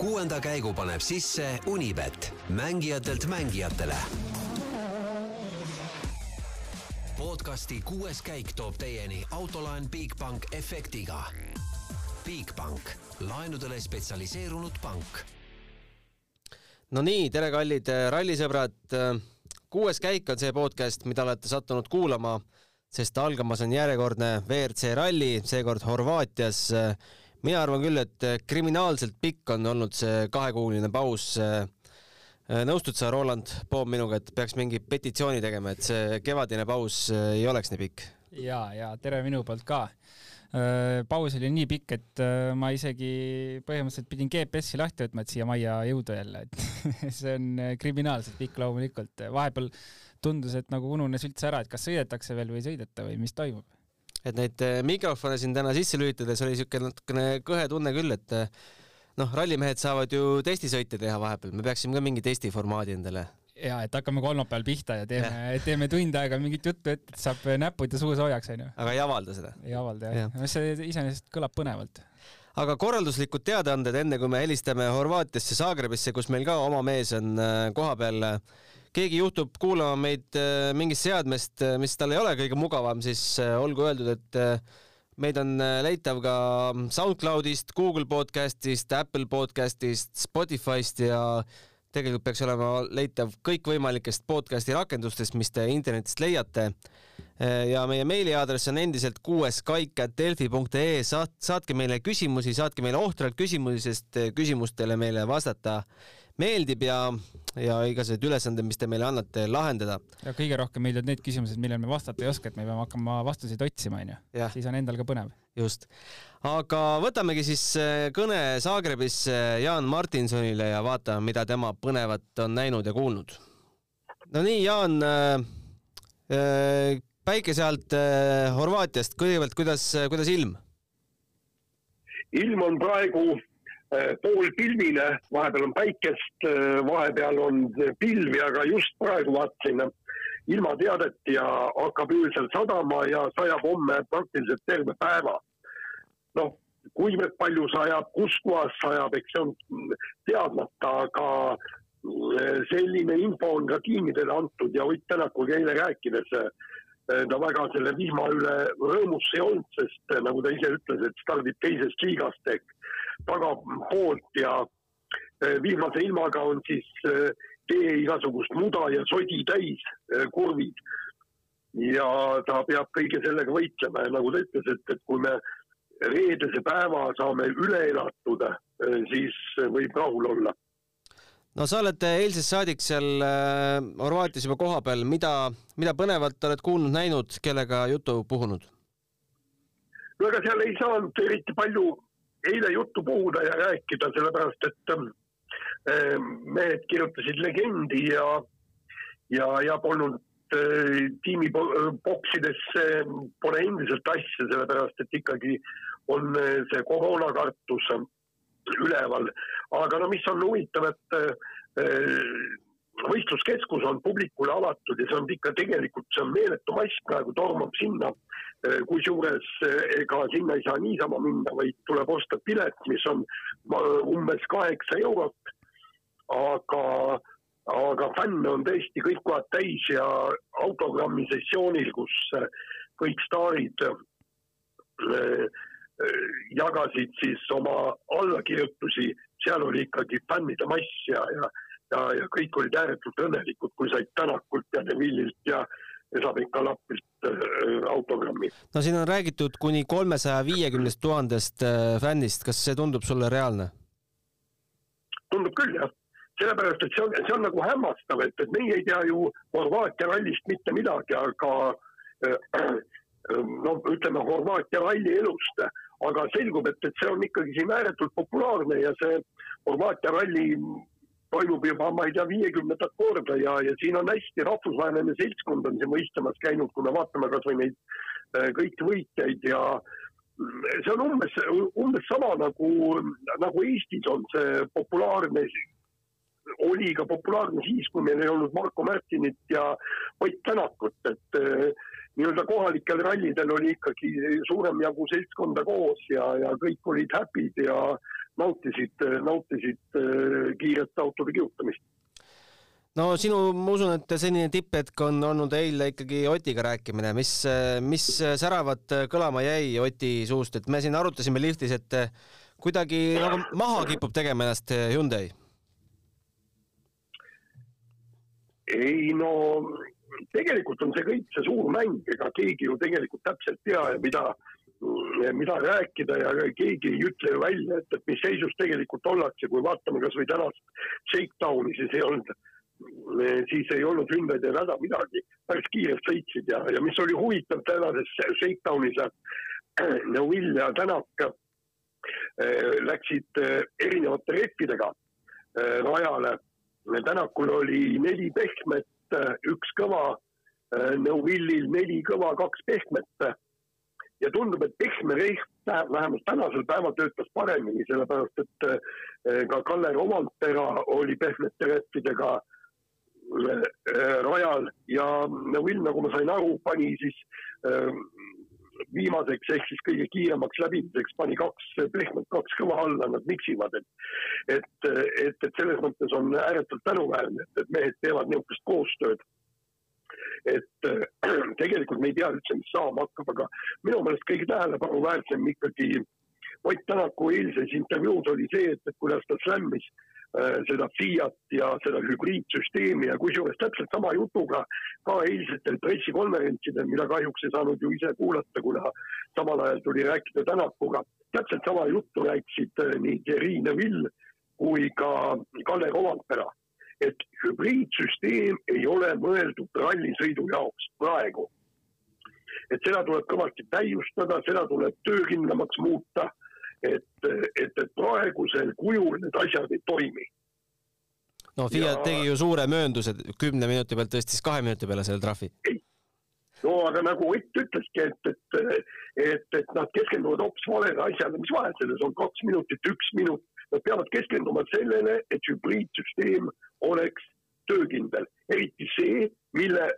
kuuenda käigu paneb sisse Unibet, mängijatelt mängijatele. podcasti kuues käik toob teieni autolaen Bigbank efektiga. Bigbank, laenudele spetsialiseerunud pank. no nii, tere, kallid rallisõbrad. kuues käik on see podcast, mida olete sattunud kuulama, sest algamas on järjekordne WRC ralli, seekord Horvaatias mina arvan küll, et kriminaalselt pikk on olnud see kahekuuline paus. nõustud sa, Roland Poom, minuga, et peaks mingi petitsiooni tegema, et see kevadine paus ei oleks nii pikk? ja, ja tere minu poolt ka. paus oli nii pikk, et ma isegi põhimõtteliselt pidin GPS-i lahti võtma, et siia majja jõuda jälle, et see on kriminaalselt pikk loomulikult. vahepeal tundus, et nagu ununes üldse ära, et kas sõidetakse veel või ei sõideta või mis toimub et neid eh, mikrofone siin täna sisse lülitades oli niisugune natukene kõhe tunne küll, et eh, noh, rallimehed saavad ju testisõite teha vahepeal, me peaksime ka mingi testiformaadi endale ja et hakkame kolmapäeval pihta ja teeme, teeme tund aega mingit juttu, et saab näpud ja suu soojaks, onju. aga ei avalda seda? ei avalda jah ja., see iseenesest kõlab põnevalt. aga korralduslikud teadaanded, enne kui me helistame Horvaatiasse, Zagrebisse, kus meil ka oma mees on eh, kohapeal keegi juhtub kuulama meid äh, mingist seadmest, äh, mis tal ei ole kõige mugavam, siis äh, olgu öeldud, et meid on leitav ka SoundCloudist, Google podcastist, Apple podcastist, Spotify'st ja tegelikult peaks olema leitav kõikvõimalikest podcasti rakendustest, mis te internetist leiate. ja meie meiliaadress on endiselt kuueskaik.delfi.ee, saat-, saatke meile küsimusi, saatke meile ohtralt küsimusi, sest küsimustele meile vastata meeldib ja, ja igasugused ülesanded, mis te meile annate, lahendada. ja kõige rohkem meeldivad need küsimused, millele me vastata ei oska, et me peame hakkama vastuseid otsima, onju. siis on endal ka põnev. just. aga võtamegi siis äh, kõne Zagrebisse Jaan Martinsonile ja vaatame, mida tema põnevat on näinud ja kuulnud. no nii, Jaan äh,, äh, päikese alt äh, Horvaatiast, kõigepealt, kuidas, kuidas ilm? ilm on praegu poolpilvine, vahepeal on päikest, äh, vahepeal on pilvi, aga just praegu vaatasin ilmateadet ja hakkab öösel sadama ja sajab homme praktiliselt terve päeva. noh, kuivõrd palju sajab, kus kohas sajab, eks see on teadmata, aga selline info on ka tiimidele antud ja Ott Tänakuga eile rääkides ta väga selle vihma üle rõõmus ei olnud, sest nagu ta ise ütles, et stardib teisest liigast ehk tagapoolt ja eh, viimase ilmaga on siis eh, tee igasugust muda ja sodi täis eh, kurvid. ja ta peab kõige sellega võitlema ja nagu ta ütles, et, et kui me reedese päeva saame üle elatud, siis võib rahul olla no sa oled eilsest saadik seal Horvaatias juba kohapeal, mida, mida põnevat oled kuulnud-näinud, kellega juttu puhunud? no ega seal ei saanud eriti palju eile juttu puhuda ja rääkida, sellepärast et äh, mehed kirjutasid legendi ja, ja, ja polnud äh, tiimi boksidesse pole endiselt asja, sellepärast et ikkagi on äh, see koroonakartus üleval. aga no mis on huvitav, et äh, võistluskeskus on publikule avatud ja see on ikka tegelikult, see on meeletu mass praegu tormab sinna Äh, kusjuures äh, ega sinna ei saa niisama minna, vaid tuleb osta pilet, mis on umbes kaheksa eurot. aga, aga fänne on tõesti kõik kohad täis ja autogrammi sessioonil, kus äh, kõik staarid jagasid siis oma allakirjutusi, seal oli ikkagi fännide mass ja, ja, ja, ja kõik olid ääretult õnnelikud, kui said Tänakult ja Devillilt ja saab ikka Lapilt äh, autogrammi. no siin on räägitud kuni kolmesaja viiekümnest tuhandest äh, fännist, kas see tundub sulle reaalne? tundub küll jah, sellepärast et see on, see on nagu hämmastav, et, et meie ei tea ju Horvaatia rallist mitte midagi, aga äh, no ütleme Horvaatia ralli elust, aga selgub, et, et see on ikkagi siin ääretult populaarne ja see Horvaatia ralli toimub juba, ma ei tea, viiekümnendat korda ja, ja siin on hästi rahvusvaheline seltskond on siin võistlemas käinud, kui me vaatame kasvõi neid äh, kõiki võitjaid ja mm, see on umbes, umbes sama nagu, nagu Eestis on see populaarne, oli ka populaarne siis, kui meil ei olnud Marko Märtinit ja Ott Tänakut, et äh, nii-öelda kohalikel rallidel oli ikkagi suurem jagu seltskonda koos ja, ja kõik olid happy'd ja nautisid, nautisid kiirete autode kihutamist. No sinu, ma usun, et senine tipphetk on olnud eile ikkagi Otiga rääkimine, mis, mis säravat kõlama jäi Oti suust, et me siin arutasime liftis, et kuidagi nagu maha kipub tegema ennast Hyundai? ei no tegelikult on see kõik see suur mäng, ega keegi ju tegelikult täpselt tea, mida, mida rääkida ja keegi ei ütle ju välja, et, et mis seisus tegelikult ollakse, kui vaatame kasvõi tänast Shakedowni, siis ei olnud siis ei olnud ja häda midagi, päris kiirelt sõitsid ja, ja mis oli huvitav tänases Shakedownis, Neuvill ja Tänak eh, läksid eh, erinevate rehvidega eh, rajale. Tänakul oli neli pehmet, üks kõva, Neuvillil neli kõva, kaks pehmet. Ja tundub, et pehme rehv vähemalt tänasel päeval töötas paremini, sellepärast et ka Kalle Romantpera oli pehmete rehvidega Äh, rajal ja Will, nagu ma sain aru, pani siis äh, viimaseks ehk siis kõige kiiremaks läbimiseks pani kaks pehmet, kaks kõva alla, nad miksivad, et, et, et, et selles mõttes on ääretult tänuväärne, et mehed teevad niisugust koostööd. Et äh, tegelikult me ei tea üldse, mis saama hakkab, aga minu meelest kõige tähelepanuväärsem ikkagi Ott Tänaku eilses intervjuus oli see, et, et kuidas ta slämmis äh, seda Fiat ja seda hübriidsüsteemi ja kusjuures täpselt sama jutuga ka eilsetel pressikonverentsidel, mida kahjuks ei saanud ju ise kuulata, kuna samal ajal tuli rääkida Tänakuga. täpselt sama juttu rääkisid äh, nii Thierry Neville kui ka Kalle Rovampera, et hübriidsüsteem ei ole mõeldud rallisõidu jaoks praegu. et seda tuleb kõvasti täiustada, seda tuleb töökindlamaks muuta et, et, et praegusel kujul need asjad ei toimi. no Fiat ja... tegi ju suure möönduse, kümne minuti pealt tõstis kahe minuti peale selle trahvi. no aga nagu Ott ütleski, et, et, et, et nad keskenduvad hoopis valele asjale, mis vahe selles on, kaks minutit, üks minut. Nad peavad keskenduma sellele, et hübriidsüsteem oleks töökindel, eriti see, mille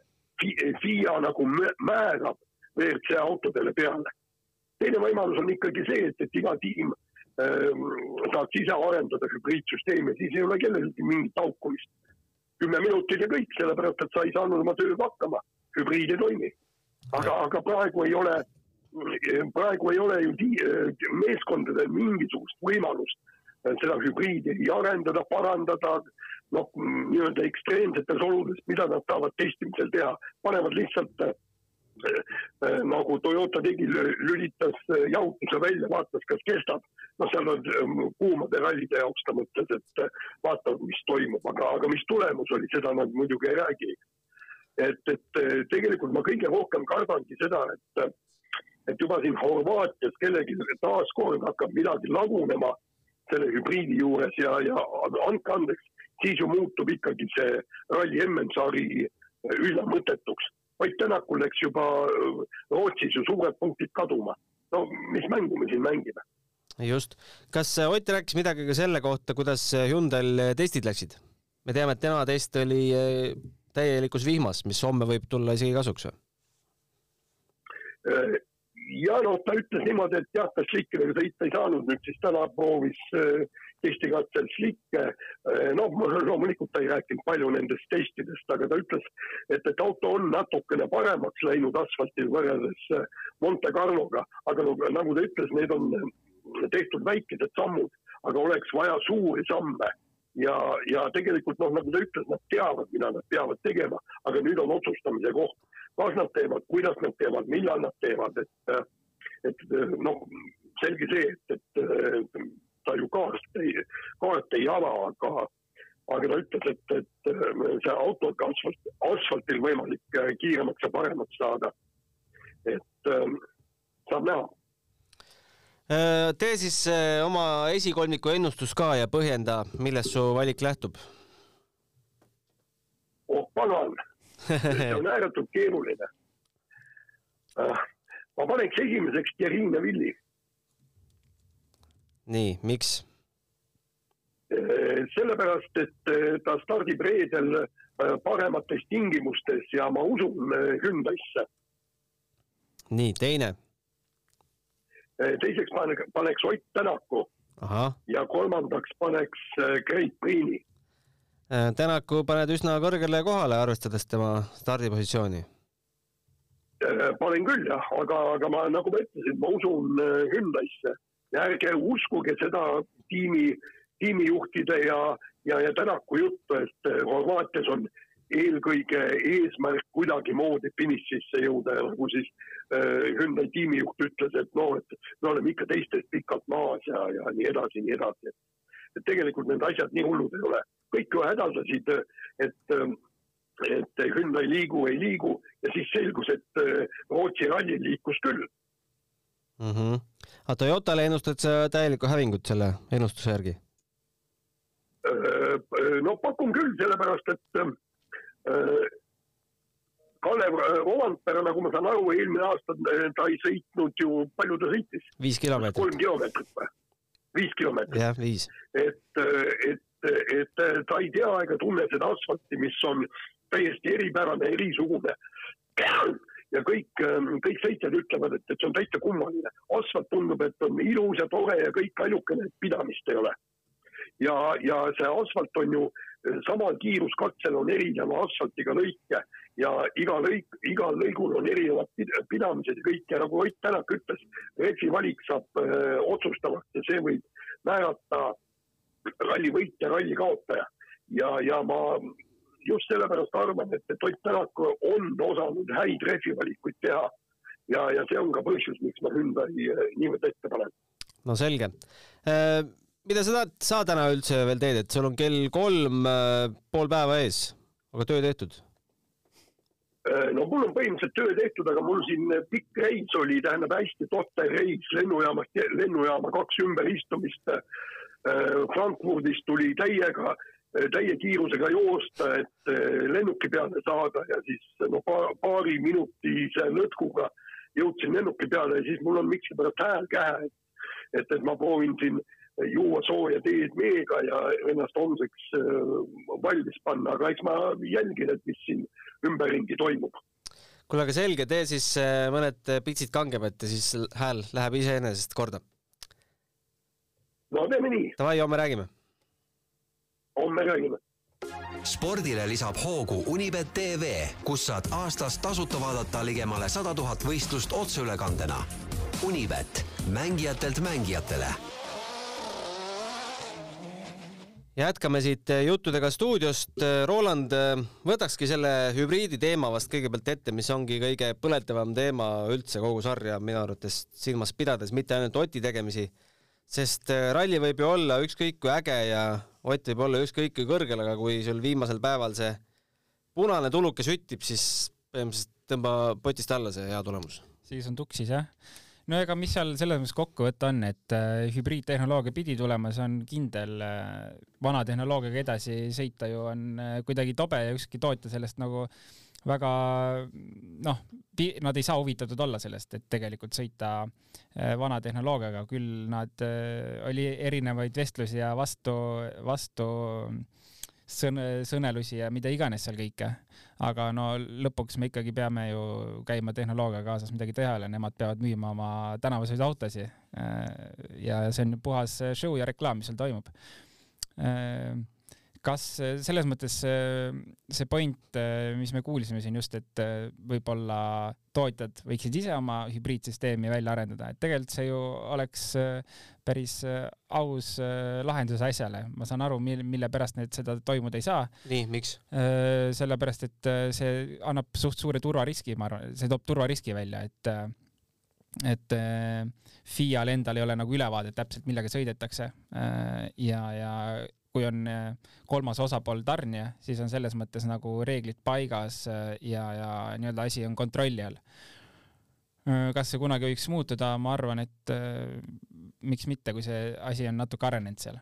FIA nagu määrab WRC autodele peale teine võimalus on ikkagi see, et, et iga tiim äh, saaks ise arendada hübriidsüsteemi, siis ei ole kellelgi mingit taukumist. kümme minutit ja kõik, sellepärast et sa ei saanud oma tööga hakkama, hübriid ei toimi. aga, aga praegu ei ole, praegu ei ole ju meeskondadel mingisugust võimalust äh, seda hübriidi arendada, parandada, noh, nii-öelda ekstreemsetes oludes, mida nad saavad testimisel teha, panevad lihtsalt äh, Äh, nagu Toyota tegi, lülitas äh, jahutuse välja, vaatas, kas kestab. noh, seal on ähm, kuumade rallide jaoks ta mõtles, et äh, vaatab, mis toimub, aga, aga mis tulemus oli, seda nad muidugi ei räägi. et, et tegelikult ma kõige rohkem kardangi seda, et, et juba siin Horvaatias kellelgi taaskord hakkab midagi lagunema selle hübriidi juures ja, ja andke andeks, siis ju muutub ikkagi see ralli MM-sari üsna mõttetuks Ott Tänakul läks juba äh, Rootsis ju suured punktid kaduma. no mis mängu me siin mängime? just, kas äh, Ott rääkis midagi ka selle kohta, kuidas äh, Hyundai'l testid läksid? me teame, et tema test oli täielikus vihmas, mis homme võib tulla isegi kasuks või? Ja noh, ta ütles niimoodi, et jah, ta slikkidega sõita ei saanud, nüüd siis täna proovis testikatsel slikke. noh, loomulikult ta ei rääkinud palju nendest testidest, aga ta ütles, et, et auto on natukene paremaks läinud asfaltil võrreldes äh, Monte Carloga, aga no, nagu ta ütles, need on äh, tehtud väikesed sammud, aga oleks vaja suuri samme. Ja, ja tegelikult noh, nagu ta ütles, nad teavad, mida nad peavad tegema, aga nüüd on otsustamise koht, kas nad teevad, kuidas nad teevad, millal nad teevad, et, äh, et noh, selge see, et, et ta ju kaart ei, kaart ei ava, aga, aga ta ütles, et, et äh, see autoga asfalt, asfaltil võimalik äh, kiiremaks ja paremaks saada. et saab näha äh, tee siis oma esikolmiku ennustus ka ja põhjenda, millest su valik lähtub. oh pagan, see on ääretult keeruline. ma paneks esimeseks Thierry Nevilli nii, miks? Äh, sellepärast, et äh, ta stardib reedel äh, paremates tingimustes ja ma usun Hyundai'sse. nii, teine? teiseks paneks Ott Tänaku, ja kolmandaks paneks Great Priini. Tänaku paned üsna kõrgele kohale, arvestades tema stardipositsiooni panen küll jah, aga, aga ma nagu ma ütlesin, ma usun Hyundai'sse ja ärge uskuge seda tiimi, tiimijuhtide ja, ja, ja Tänaku juttu, et Horvaatias on eelkõige eesmärk kuidagimoodi finišisse jõuda ja nagu siis äh, Hyundai tiimijuht ütles, et noh, et me oleme ikka teistest pikalt maas ja, ja nii edasi, nii edasi. et tegelikult need asjad nii hullud ei ole. kõik ju hädastasid, et, et Hyundai liigu, ei liigu ja siis selgus, et äh, Rootsi ralli liikus küll mm. -hmm. aga Toyotale ennustad sa täielikku hävingut selle ennustuse järgi? Äh, no pakun küll, sellepärast et Äh, Kalev Roandpere, äh, nagu ma saan aru, eelmine aasta äh, ta ei sõitnud ju, palju ta sõitis? viis kilomeetrit. kolm kilomeetrit või? Viis kilomeetrit. jah, viis. et, et, et ta ei tea ega tunne seda asfalti, mis on täiesti eripärane, erisugune. ja kõik, kõik sõitjad ütlevad, et, et see on täitsa kummaline. asfalt tundub, et on ilus ja tore ja kõik, ainukene, pidamist ei ole. ja, ja see asfalt on ju äh, samal kiiruskatsel on erineva asfaltiga lõike ja iga lõik, igal lõigul on erinevad pidamised ja kõik ja nagu Ott Tänak ütles, rehvi valik saab öö, otsustavaks ja see võib määrata ralli võitja, ralli kaotaja. ja, ja ma just sellepärast arvan, et, et Ott Tänak on osanud häid rehvivalikuid teha. ja, ja see on ka põhjus, miks ma Hyundai niimoodi ette panen. no selge mida sa tahad, sa täna üldse veel teed, et sul on kell kolm äh, pool päeva ees, aga töö tehtud? Äh, no mul on põhimõtteliselt töö tehtud, aga mul siin pikk reis oli, tähendab hästi totter reis lennujaamast, lennujaama kaks ümberistumist. Äh, Frankfurdist tuli täiega, täie kiirusega joosta, et lennuki peale saada ja siis no paari minutise lõtkuga jõudsin lennuki peale ja siis mul on miskipärast hääl käe, et, et ma proovin siin äh, juua sooja teed meega ja ennast homseks äh, valmis panna, aga eks ma jälgin, et mis siin ümberringi toimub. kuule, aga selge, tee siis äh, mõned pitsid kangemad ja siis hääl läheb iseenesest korda. no teeme nii. Davai, homme räägime. homme räägime spordile lisab hoogu Unibet tv, kus saad aastas tasuta vaadata ligemale sada tuhat võistlust otseülekandena. Unibet, mängijatelt mängijatele jätkame siit eh, juttudega stuudiost. Eh, Roland, eh, võtakski selle hübriidi teema vast kõigepealt ette, mis ongi kõige põletavam teema üldse kogu sarja minu arvates silmas pidades, mitte ainult Oti tegemisi, sest ralli võib ju olla ükskõik kui äge ja Ott võib olla ükskõik kui kõrgel, aga kui sul viimasel päeval see punane tuluke süttib, siis põhimõtteliselt tõmba potist alla see hea tulemus. siis on tuksis jah no ega mis seal selles mõttes kokku võtta on, et äh, hübriidtehnoloogia pidi tulema, see on kindel äh,. vana tehnoloogiaga edasi sõita ju on äh, kuidagi tobe ja ükski tootja sellest nagu väga noh, nad ei saa huvitatud olla sellest, et tegelikult sõita äh, vana tehnoloogiaga, küll nad äh,, oli erinevaid vestlusi ja vastu, vastu sõn-, sõnelusi ja mida iganes seal kõike aga no lõpuks me ikkagi peame ju käima tehnoloogia kaasas midagi teha ja nemad peavad müüma oma tänavaseid autosid. Äh, ja see on puhas show ja reklaam, mis seal toimub. Äh, kas selles mõttes see point, mis me kuulsime siin just, et võib-olla tootjad võiksid ise oma hübriidsüsteemi välja arendada, et tegelikult see ju oleks päris aus lahendus asjale. ma saan aru, mille, mille pärast need seda toimuda ei saa. nii, miks? sellepärast, et see annab suht suure turvariski, ma arvan, see toob turvariski välja, et et FIA-l endal ei ole nagu ülevaadet täpselt, millega sõidetakse ja, ja kui on äh, kolmas osapool tarnija, siis on selles mõttes nagu reeglid paigas äh, ja, ja nii-öelda asi on kontrolli all. Äh, kas see kunagi võiks muutuda, ma arvan, et miks mitte, kui see asi on natuke arenenud seal.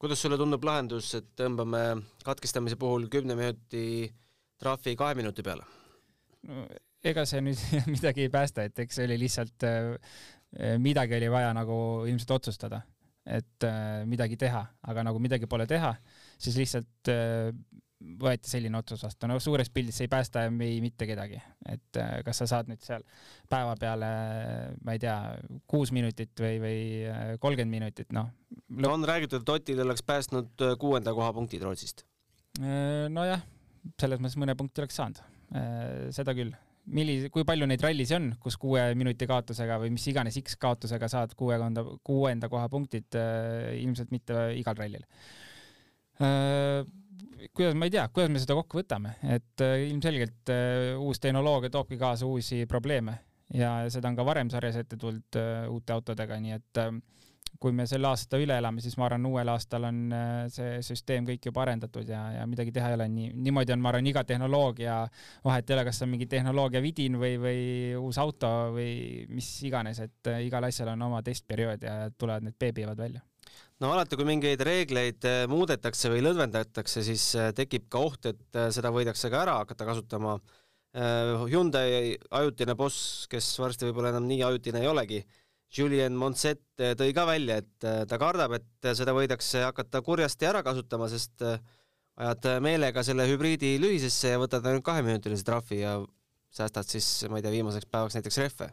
kuidas sulle tundub lahendus, et tõmbame katkestamise puhul kümne minuti trahvi kahe minuti peale no,? ega see nüüd midagi ei päästa, et eks see oli lihtsalt, midagi oli vaja nagu ilmselt otsustada et äh, midagi teha, aga nagu midagi pole teha, siis lihtsalt äh, võeti selline otsus vastu, no suures pildis ei päästa ei mitte kedagi, et äh, kas sa saad nüüd seal päeva peale, ma ei tea, kuus minutit või, või kolmkümmend minutit, noh. on räägitud, et Otil oleks päästnud kuuenda koha punktid Rootsist. nojah, selles mõttes mõne punkti oleks saanud, seda küll millise, kui palju neid rallisid on, kus kuue minuti kaotusega või mis iganes X kaotusega saad kuuekonda, kuuenda koha punktid, ilmselt mitte igal rallil. Kuidas, ma ei tea, kuidas me seda kokku võtame, et äh, ilmselgelt äh, uus tehnoloogia toobki kaasa uusi probleeme ja seda on ka varem sarjas ette tulnud äh, uute autodega, nii et kui me selle aasta üle elame, siis ma arvan, uuel aastal on see süsteem kõik juba arendatud ja, ja midagi teha ei ole. nii, niimoodi on, ma arvan, iga tehnoloogia, vahet ei ole, kas see on mingi tehnoloogia vidin või, või uus auto või mis iganes, et igal asjal on oma testperiood ja tulevad need beebivad välja no alati, kui mingeid reegleid äh, muudetakse või lõdvendatakse, siis äh, tekib ka oht, et äh, seda võidakse ka ära hakata kasutama. Hyundai ajutine boss, kes varsti võib-olla enam nii ajutine ei olegi, Julien Montset tõi ka välja, et ta kardab, et seda võidakse hakata kurjasti ära kasutama, sest ajad meelega selle hübriidi lühisesse ja võtad ainult kaheminutilise trahvi ja säästad siis, ma ei tea, viimaseks päevaks näiteks rehve.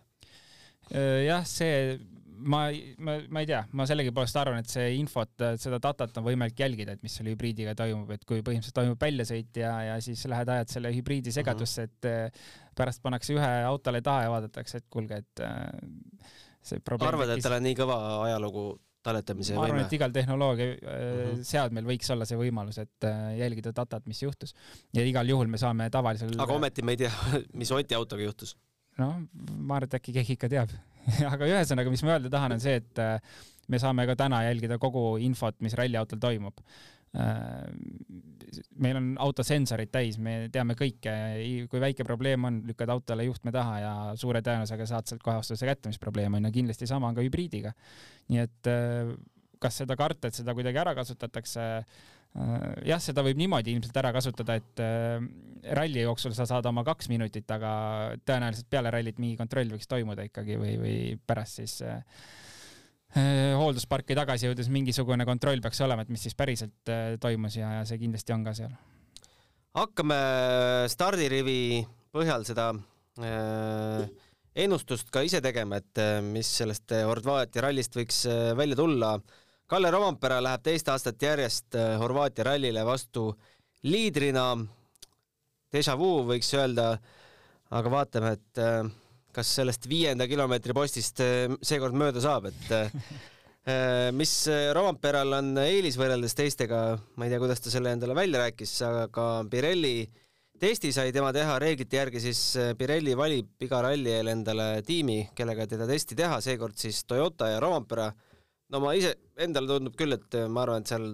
jah, see ma, ma, ma ei tea, ma sellegipoolest arvan, et see infot, seda datat on võimalik jälgida, et mis selle hübriidiga toimub, et kui põhimõtteliselt toimub väljasõit ja, ja siis lähed ajad selle hübriidi mhm. segadusse, et eh, pärast pannakse ühe autole taha ja vaadatakse, et kuulge, et eh, see probleem arvad, et tal on nii kõva ajalugu taletamise ma arvan, et igal tehnoloogia -huh. Mhm. seadmel võiks olla see võimalus, et jälgida datat, mis juhtus. ja igal juhul me saame tavalisel aga ometi me ei tea, mis Oti autoga juhtus? noh, ma arvan, et äkki keegi ikka teab aga ühesõnaga, mis ma öelda tahan, on see, et äh, me saame ka täna jälgida kogu infot, mis ralliautol toimub. Äh, meil on auto sensorid täis, me teame kõike, kui väike probleem on, lükkad autole juhtme taha ja suure tõenäosusega saad sealt kohe vastuse kätte, mis probleem on ja kindlasti sama on ka hübriidiga. nii et äh, kas seda karta, et seda kuidagi ära kasutatakse, jah, seda võib niimoodi ilmselt ära kasutada, et ralli jooksul sa saad oma kaks minutit, aga tõenäoliselt peale rallit mingi kontroll võiks toimuda ikkagi või, või pärast siis äh, hooldusparki tagasi jõudes mingisugune kontroll peaks olema, et mis siis päriselt äh, toimus ja, ja see kindlasti on ka seal. hakkame stardirivi põhjal seda äh, ennustust ka ise tegema, et äh, mis sellest Horvaatia rallist võiks äh, välja tulla. Kalle Rompera läheb teist aastat järjest Horvaatia rallile vastu liidrina déjà vu võiks öelda, aga vaatame, et äh, kas sellest viienda kilomeetri postist äh, seekord mööda saab, et äh, mis Romperal on eelis võrreldes teistega, ma ei tea, kuidas ta selle endale välja rääkis, aga Pirelli testi sai tema teha reeglite järgi, siis Pirelli valib iga ralli eel endale tiimi, kellega teda testi teha, seekord siis Toyota ja Rompera. no ma ise, endale tundub küll, et ma arvan, et seal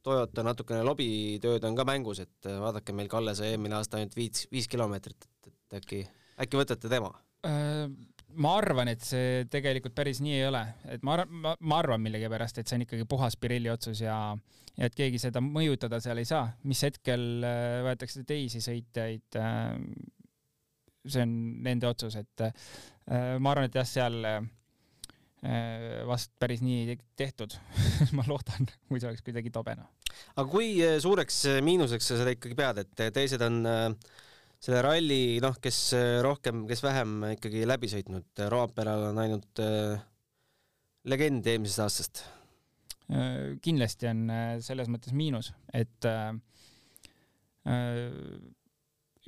Toyota natukene lobitööd on ka mängus, et vaadake, meil Kalle sai eelmine aasta ainult viis, viis kilomeetrit, et, et äkki, äkki võtate tema? Äh, ma arvan, et see tegelikult päris nii ei ole, et ma arvan, ma arvan millegipärast, et see on ikkagi puhas Pirelli otsus ja, ja et keegi seda mõjutada seal ei saa. mis hetkel äh, võetakse teisi sõitjaid, see on nende otsus, et ma arvan, et jah, seal Äh, vast päris nii tehtud ma loodan, muidu oleks kuidagi tobe noh. aga kui äh, suureks äh, miinuseks sa seda ikkagi pead, et teised on selle ralli, noh, kes rohkem, kes vähem ikkagi läbi sõitnud, Roomperal on ainult legend eelmisest aastast? kindlasti on selles mõttes miinus, et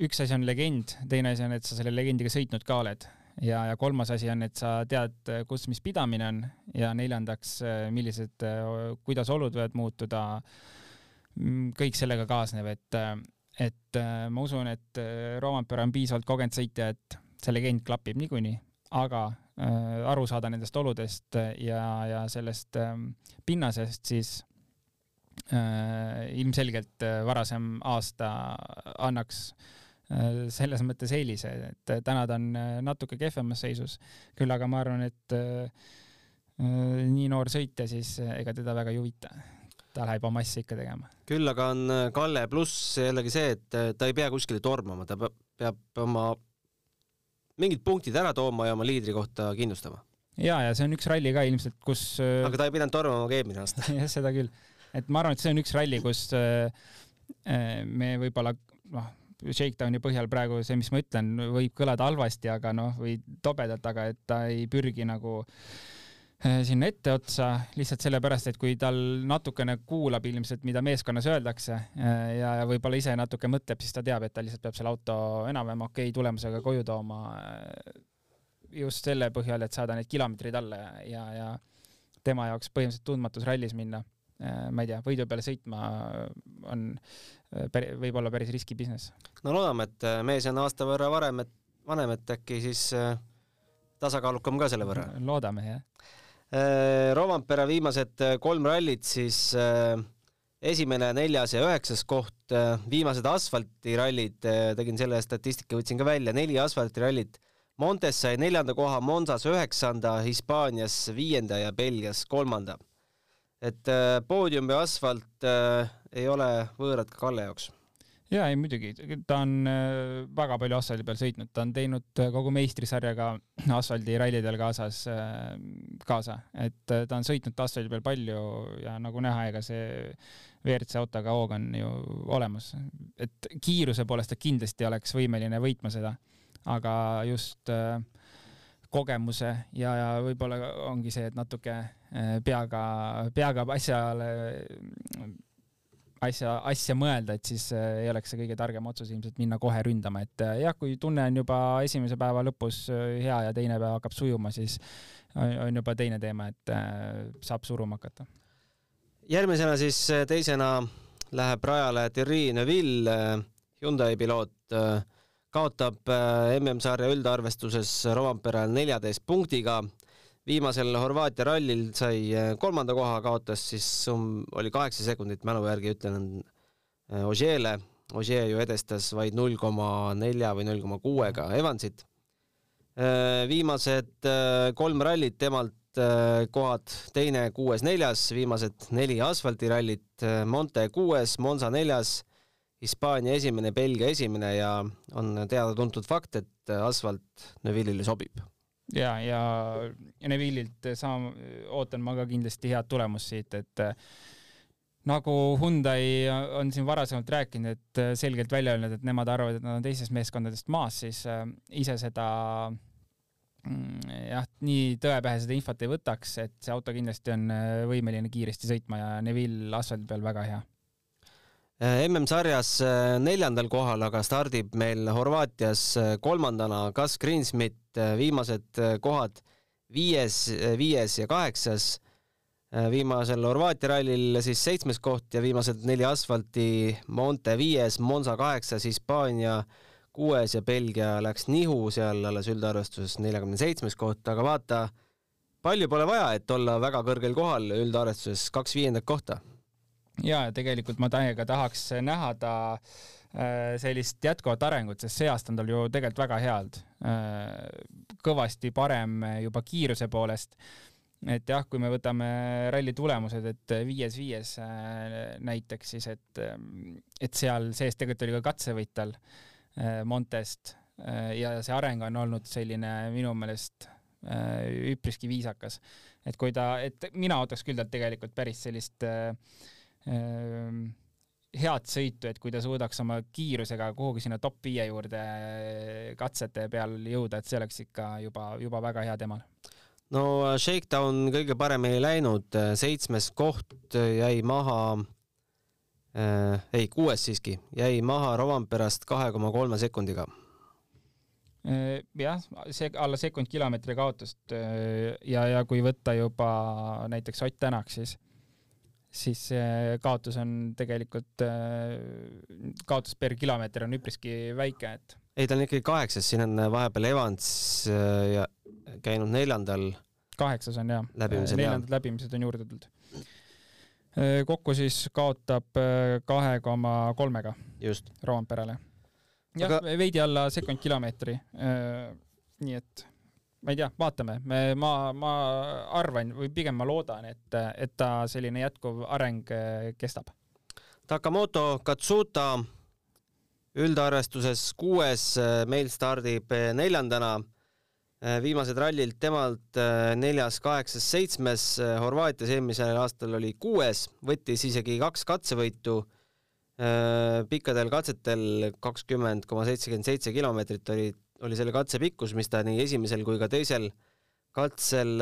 üks asi on legend, teine asi on, et sa selle legendiga sõitnud ka oled ja, ja kolmas asi on, et sa tead, kus mis pidamine on ja neljandaks, millised, kuidas olud võivad muutuda. Mm, kõik sellega kaasnev, et, et ma usun, et Roompere on piisavalt kogenud sõitja, et see legend klapib niikuinii, aga äh, aru saada nendest oludest ja, ja sellest äh, pinnasest, siis äh, ilmselgelt varasem aasta annaks äh, Äh, selles mõttes eelise, et täna ta on äh, natuke kehvemas seisus, küll aga ma arvan, et äh, nii noor sõitja, siis ega teda väga ei huvita. Ta läheb oma asja ikka tegema. küll aga on Kalle pluss jällegi see, et ta ei pea kuskile tormama, ta peab oma mingid punktid ära tooma ja oma liidrikohta kindlustama. ja, ja see on üks ralli ka ilmselt, kus aga ta ei pidanud tormama ka eelmine aasta jah, seda küll. et ma arvan, et see on üks ralli, kus äh, me võib-olla noh, Shakedowni põhjal praegu see, mis ma ütlen, võib kõlada halvasti, aga noh, või tobedalt, aga et ta ei pürgi nagu äh, sinna etteotsa lihtsalt sellepärast, et kui tal natukene kuulab ilmselt, mida meeskonnas öeldakse äh, ja, ja võib-olla ise natuke mõtleb, siis ta teab, et ta lihtsalt peab selle auto enam-vähem okei okay tulemusega koju tooma äh, just selle põhjal, et saada need kilomeetrid alla ja, ja, ja tema jaoks põhimõtteliselt tundmatus rallis minna ma ei tea, võidu peale sõitma on Äh, võib olla päris riski business. no loodame, et äh, mees on aasta võrra varem, et vanem, et äkki siis äh, tasakaalukam ka selle võrra. loodame, jah. Rovampere viimased kolm rallit siis esimene, neljas ja üheksas koht, viimased asfaltirallid, tegin selle statistika, võtsin ka välja, neli asfaltirallit. Montes sai neljanda koha, Monsas üheksanda, Hispaanias viienda ja Belgias kolmanda. et poodium ja asfalt ei ole võõrad ka Kalle jaoks ja ei muidugi, ta on äh, väga palju asfaldi peal sõitnud, ta on teinud äh, kogu meistrisarjaga asfaldirallidel kaasas, äh, kaasa, et ta on sõitnud asfaldi peal palju ja nagu näha, ega see WRC autoga hoog on ju olemas, et kiiruse poolest ta kindlasti oleks võimeline võitma seda, aga just kogemuse ja, ja võib-olla ongi see, et natuke peaga, peaga asjale asja, asja mõelda, et siis äh, ei oleks see kõige targem otsus ilmselt minna kohe ründama, et äh, jah, kui tunne on juba esimese päeva lõpus äh, hea ja teine päev hakkab sujuma, siis on juba teine teema, et saab suruma hakata. järgmisena siis teisena läheb rajale Thierry Neuville, Hyundai piloot, kaotab MM-sarja üldarvestuses Romperal neljateist punktiga viimasel Horvaatia rallil sai äh, kolmanda koha, kaotas siis um, oli kaheksa sekundit, mälu järgi ütlen, äh, Ožeele. Ožee ju edestas vaid null koma nelja või null koma kuuega Evansit. Äh, viimased kolm rallit temalt kohad teine, kuues, neljas, viimased neli asfaltirallit, Monte kuues, Monza neljas, Hispaania esimene, Belgia esimene ja on teada-tuntud fakt, et asfalt Neville'ile sobib ja, ja Neville'ilt sama, ootan ma ka kindlasti head tulemust siit, et äh, nagu Hyundai on siin varasemalt rääkinud, et äh, selgelt välja öelnud, et nemad arvavad, et nad on teistest meeskondadest maas, siis äh, ise seda mm, jah, nii tõepähe seda infot ei võtaks, et see auto kindlasti on võimeline kiiresti sõitma ja Neville asfaldi peal väga hea MM-sarjas äh, neljandal kohal, aga stardib meil Horvaatias äh, kolmandana Gus Greensmit, viimased kohad viies, viies ja kaheksas. viimasel Horvaatia rallil siis seitsmes koht ja viimased neli asfalti Monte viies, Monza kaheksas, Hispaania kuues ja Belgia läks nihu seal alles üldarvestuses neljakümne seitsmes koht, aga vaata, palju pole vaja, et olla väga kõrgel kohal üldarvestuses, kaks viiendat kohta ja tegelikult ma täiega tahaks näha ta äh, sellist jätkuvat arengut, sest see aasta on tal ju tegelikult väga head. Äh, kõvasti parem juba kiiruse poolest. et jah, kui me võtame ralli tulemused, et viies-viies äh, näiteks siis, et, et seal sees tegelikult oli ka katsevõit tal Montest ja see areng on olnud selline minu meelest üpriski viisakas. et kui ta, et mina ootaks küll talt tegelikult päris sellist äh, head sõitu, et kui ta suudaks oma kiirusega kuhugi sinna top viie juurde katsete peal jõuda, et see oleks ikka juba, juba väga hea temal. no äh, Shakedown kõige paremini ei läinud, äh, seitsmes koht jäi maha äh,, ei, kuues siiski, jäi maha Rovanperast kahe koma kolme sekundiga jah, see alla sekund kilomeetri kaotust ja, ja kui võtta juba näiteks Ott Tänak, siis siis kaotus on tegelikult, äh, kaotus per kilomeeter on üpriski väike, et. ei, ta on ikkagi kaheksas, siin on vahepeal Evans äh, ja käinud neljandal. kaheksas on jah, neljandad läbimised on juurde tulnud. Äh, kokku siis kaotab kahe koma kolmega. Roomperele. jah Aga..., veidi alla sekund kilomeetri. nii et ma ei tea, vaatame, me, ma, ma arvan või pigem ma loodan, et, et ta selline jätkuv areng eh, kestab. Takamoto Katsuta üldarvestuses kuues, eh, meil stardib eh, neljandana. viimased rallid temalt neljas, kaheksas, seitsmes. Horvaatias eelmisel aastal oli kuues, võttis isegi kaks katsevõitu pikkadel katsetel kakskümmend koma seitsekümmend seitse kilomeetrit oli, oli selle katse pikkus, mis ta nii esimesel kui ka teisel katsel,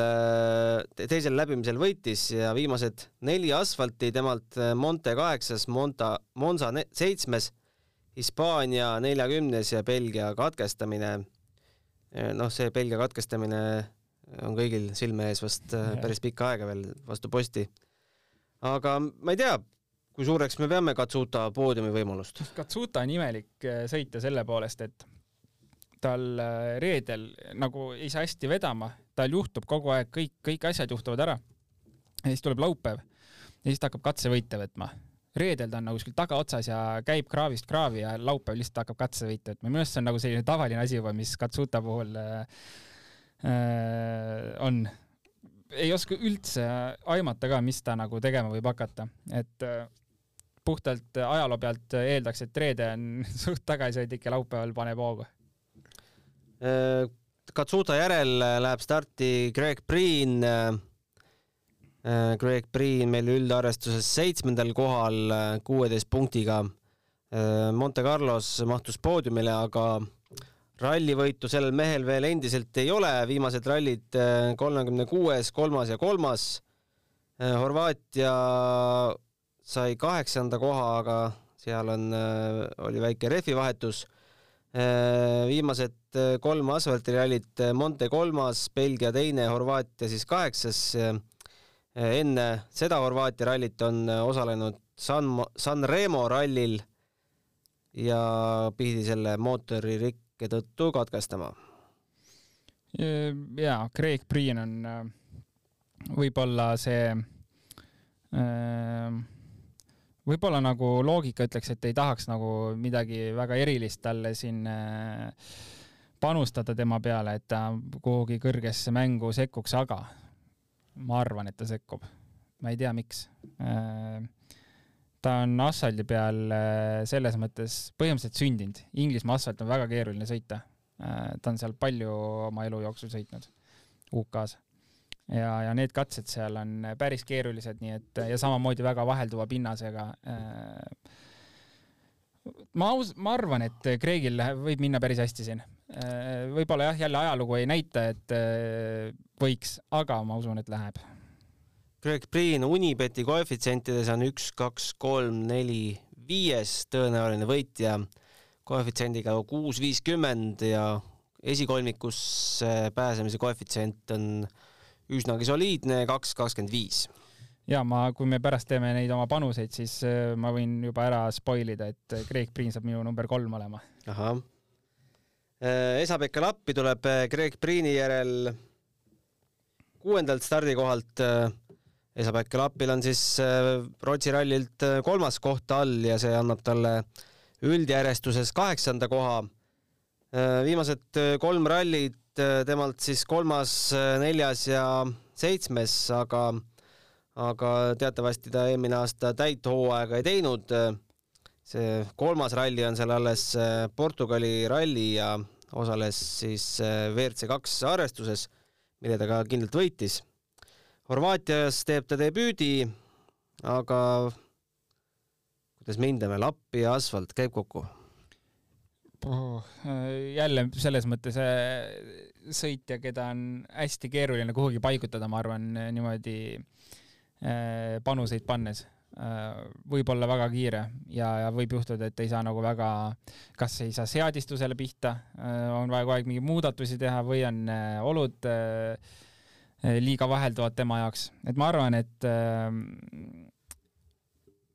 teisel läbimisel võitis ja viimased neli asfalti temalt Monte kaheksas, Monta, Monza seitsmes, Hispaania neljakümnes ja Belgia katkestamine. noh, see Belgia katkestamine on kõigil silme ees vast päris pikka aega veel vastu posti. aga ma ei tea, kui suureks me peame Katsuta poodiumi võimalust? Katsuta on imelik äh, sõita selle poolest, et tal äh, reedel nagu ei saa hästi vedama, tal juhtub kogu aeg kõik, kõik asjad juhtuvad ära. ja siis tuleb laupäev ja siis ta hakkab katsevõite võtma. reedel ta on nagu kuskil tagaotsas ja käib kraavist kraavi ja laupäev lihtsalt hakkab katsevõite võtma. minu meelest see on nagu selline tavaline asi juba, mis Katsuta puhul äh, äh, on. ei oska üldse aimata ka, mis ta nagu tegema võib hakata, et äh, puhtalt ajaloo pealt eeldaks, et reede on suht tagasihoidlik ja laupäeval paneb hoogu. Äh, Katsuta järel läheb starti Greg Priin. Äh, Greg Priin meil üldarvestuses seitsmendal kohal kuueteist punktiga. Äh, Monte Carlos mahtus poodiumile, aga rallivõitu sellel mehel veel endiselt ei ole, viimased rallid kolmekümne kuues, kolmas ja kolmas. Horvaatia sai kaheksanda koha, aga seal on, äh, oli väike rehvivahetus. Äh, viimased äh, kolm asfaltirallit, Monte kolmas, Belgia teine, Horvaatia siis kaheksas. enne seda Horvaatia rallit on osalenud San, San Remo rallil ja pidi selle mootoririkke tõttu katkestama. ja Craig Priin on võib-olla see äh, võib-olla nagu loogika ütleks, et ei tahaks nagu midagi väga erilist talle siin äh, panustada tema peale, et ta kuhugi kõrgesse mängu sekkuks, aga ma arvan, et ta sekkub. ma ei tea, miks. Äh, ta on asfaldi peal äh, selles mõttes põhimõtteliselt sündinud. Inglismaa asfalt on väga keeruline sõita. ta on seal palju oma elu jooksul sõitnud UK-s ja, ja need katsed seal on päris keerulised, nii et ja samamoodi väga vahelduva pinnasega. Äh, ma aus, ma arvan, et Kreegil võib minna päris hästi siin. Äh, võib-olla jah, jälle ajalugu ei näita, et äh, võiks, aga ma usun, et läheb. Greg Priin Unibeti koefitsientides on üks, kaks, kolm, neli, viies tõenäoline võitja koefitsiendiga kuus viiskümmend ja esikolmikusse pääsemise koefitsient on üsnagi soliidne, kaks kakskümmend viis ja ma, kui me pärast teeme neid oma panuseid, siis äh, ma võin juba ära spoil ida, et Craig Priin saab minu number kolm olema. ahah. Äh, Esa-Pekka Lappi tuleb äh, Craig Priini järel kuuendalt stardikohalt. Esa-Pekka Lappil on siis Rootsi rallilt kolmas koht all ja see annab talle üldjärjestuses kaheksanda koha. viimased kolm rallit Äh, temalt siis kolmas, äh, neljas ja seitsmes, aga, aga teatavasti ta eelmine aasta täit hooaega ei teinud. see kolmas ralli on seal alles äh, Portugali ralli ja osales siis WRC kaks arvestuses, mille ta ka kindlalt võitis. Horvaatias teeb ta debüüdi, aga kuidas me hindame, lapp ja asfalt käib kokku? Jälle selles mõttes äh, sõitja, keda on hästi keeruline kuhugi paigutada, ma arvan, niimoodi äh, panuseid pannes. võib olla väga kiire ja, ja võib juhtuda, et ei saa nagu väga, kas ei saa seadistusele pihta, on vaja kogu aeg mingeid muudatusi teha või on olud liiga vahelduvad tema jaoks, et ma arvan, et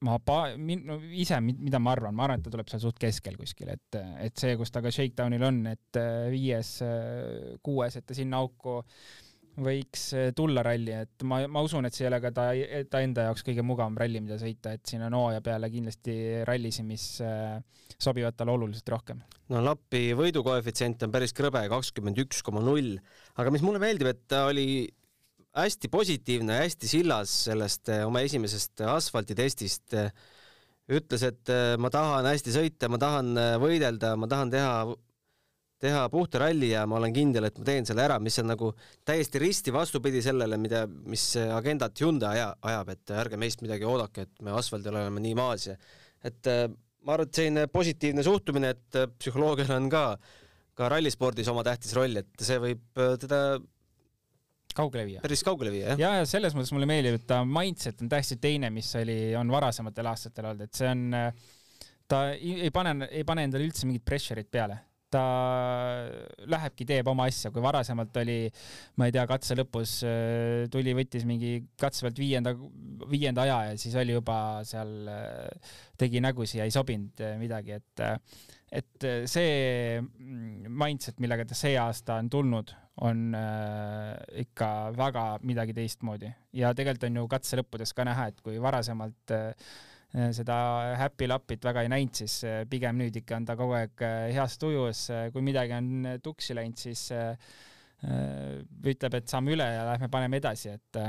ma pa-, min-, no ise, mida ma arvan, ma arvan, et ta tuleb seal suht keskel kuskil, et, et see, kus ta ka Shakedownil on, et äh, viies, äh, kuues, et ta sinna auku võiks äh, tulla ralli, et ma, ma usun, et see ei ole ka ta, ta enda jaoks kõige mugavam ralli, mida sõita, et siin on hooaja peale kindlasti rallisid, mis sobivad talle oluliselt rohkem. no Lappi võidukoefitsient on päris krõbe, kakskümmend üks koma null, aga mis mulle meeldib, et ta oli hästi positiivne, hästi sillas sellest eh, oma esimesest asfaltitestist. ütles, et eh, ma tahan hästi sõita, ma tahan eh, võidelda, ma tahan teha, teha puhta ralli ja ma olen kindel, et ma teen selle ära, mis on nagu täiesti risti vastupidi sellele, mida, mis agendat Hyundai aja, ajab, et ärge meist midagi oodake, et me asfaldil oleme nii maas ja et ma arvan, et selline positiivne suhtumine, et psühholoogial on ka, ka rallispordis oma tähtis roll, et see võib teda kaugele viia. päris kaugele viia, jah. ja, ja selles mõttes mulle meeldib, et ta mindset on täiesti teine, mis oli, on varasematel aastatel olnud, et see on, ta ei pane, ei pane endale üldse mingit pressure'it peale ta lähebki, teeb oma asja, kui varasemalt oli, ma ei tea, katse lõpus äh, tuli, võttis mingi katse pealt viienda, viienda aja ja siis oli juba seal, äh, tegi nägusid ja ei sobinud äh, midagi, et, et see mm, mindset, millega ta see aasta on tulnud, on ikka väga midagi teistmoodi. Ja tegelikult on ju katse lõppudes ka näha, et kui varasemalt äh, seda happy lapit väga ei näinud, siis äh, pigem nüüd ikka on ta kogu aeg äh, heas tujus, kui midagi on tuksi läinud, siis ütleb, et saame üle ja lähme paneme edasi, et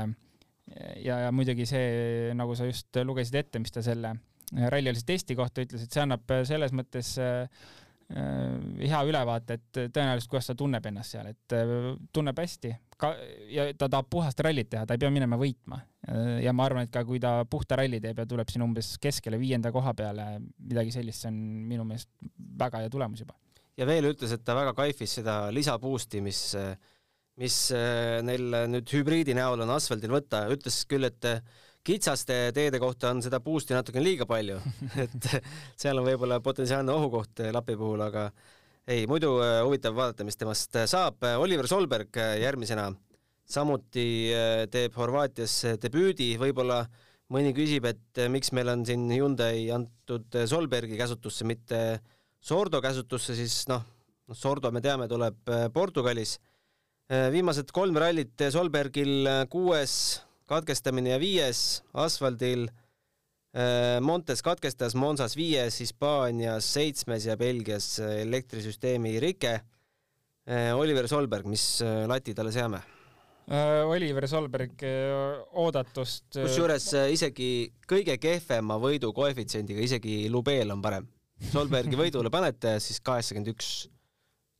ja, ja muidugi see, nagu sa just lugesid ette, mis ta selle rallialise testi kohta ütles, et see annab selles mõttes hea ülevaate, et tõenäoliselt, kuidas ta tunneb ennast seal, et tunneb hästi, ka ja ta tahab puhast rallit teha, ta ei pea minema võitma. ja ma arvan, et ka kui ta puhta ralli teeb ja tuleb siin umbes keskele viienda koha peale, midagi sellist, see on minu meelest väga hea tulemus juba. ja veel ütles, et ta väga kaifis seda lisaboost'i, mis, mis neil nüüd hübriidi näol on asfaldil võtta, ütles küll, et kitsaste teede kohta on seda boost'i natukene liiga palju et seal on võib-olla potentsiaalne ohukoht lapi puhul, aga ei, muidu äh, huvitav vaadata, mis temast äh, saab. Oliver Solberg äh, järgmisena samuti teeb Horvaatias debüüdi, võib-olla mõni küsib, et miks meil on siin Hyundai antud Solbergi käsutusse, mitte Sordo käsutusse, siis noh, noh, Sordo me teame, tuleb Portugalis. viimased kolm rallit Solbergil kuues katkestamine ja viies asfaldil Äh, Montes katkestas Monsas viies, Hispaanias seitsmes ja Belgias äh, elektrisüsteemi rike. Äh, Oliver Solberg, mis lati talle seame? Oliver Solberg oodatust. kusjuures isegi kõige kehvema võidu koefitsiendiga, isegi Lubeel on parem. Solbergi võidule panete, siis kaheksakümmend üks,